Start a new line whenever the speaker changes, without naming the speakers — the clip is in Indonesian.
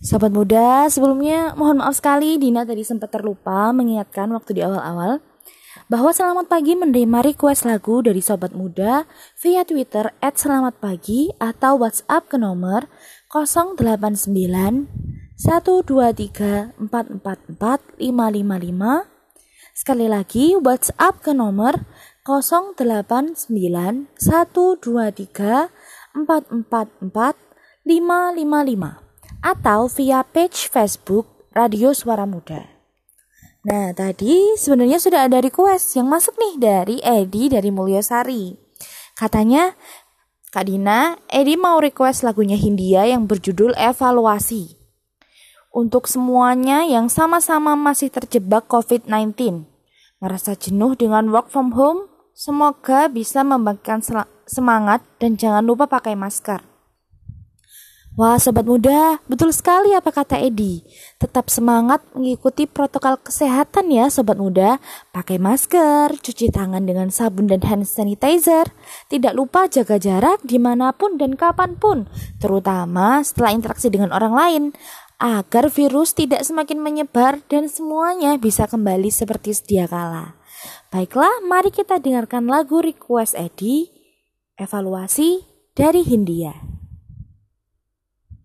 Sobat muda, sebelumnya mohon maaf sekali Dina tadi sempat terlupa mengingatkan waktu di awal-awal bahwa selamat pagi menerima request lagu dari sobat muda via Twitter at selamat pagi atau WhatsApp ke nomor 089 123 444 555 Sekali lagi WhatsApp ke nomor 089 123 444 555 atau via page Facebook Radio Suara Muda. Nah, tadi sebenarnya sudah ada request yang masuk nih dari Edi dari Mulyosari. Katanya, Kak Dina, Edi mau request lagunya Hindia yang berjudul Evaluasi. Untuk semuanya yang sama-sama masih terjebak COVID-19, merasa jenuh dengan work from home, semoga bisa membangkitkan semangat dan jangan lupa pakai masker. Wah, sobat muda, betul sekali apa kata Edi. Tetap semangat mengikuti protokol kesehatan ya, sobat muda. Pakai masker, cuci tangan dengan sabun dan hand sanitizer. Tidak lupa jaga jarak di mana pun dan kapan pun, terutama setelah interaksi dengan orang lain, agar virus tidak semakin menyebar dan semuanya bisa kembali seperti sedia kala. Baiklah, mari kita dengarkan lagu request Edi, evaluasi dari Hindia.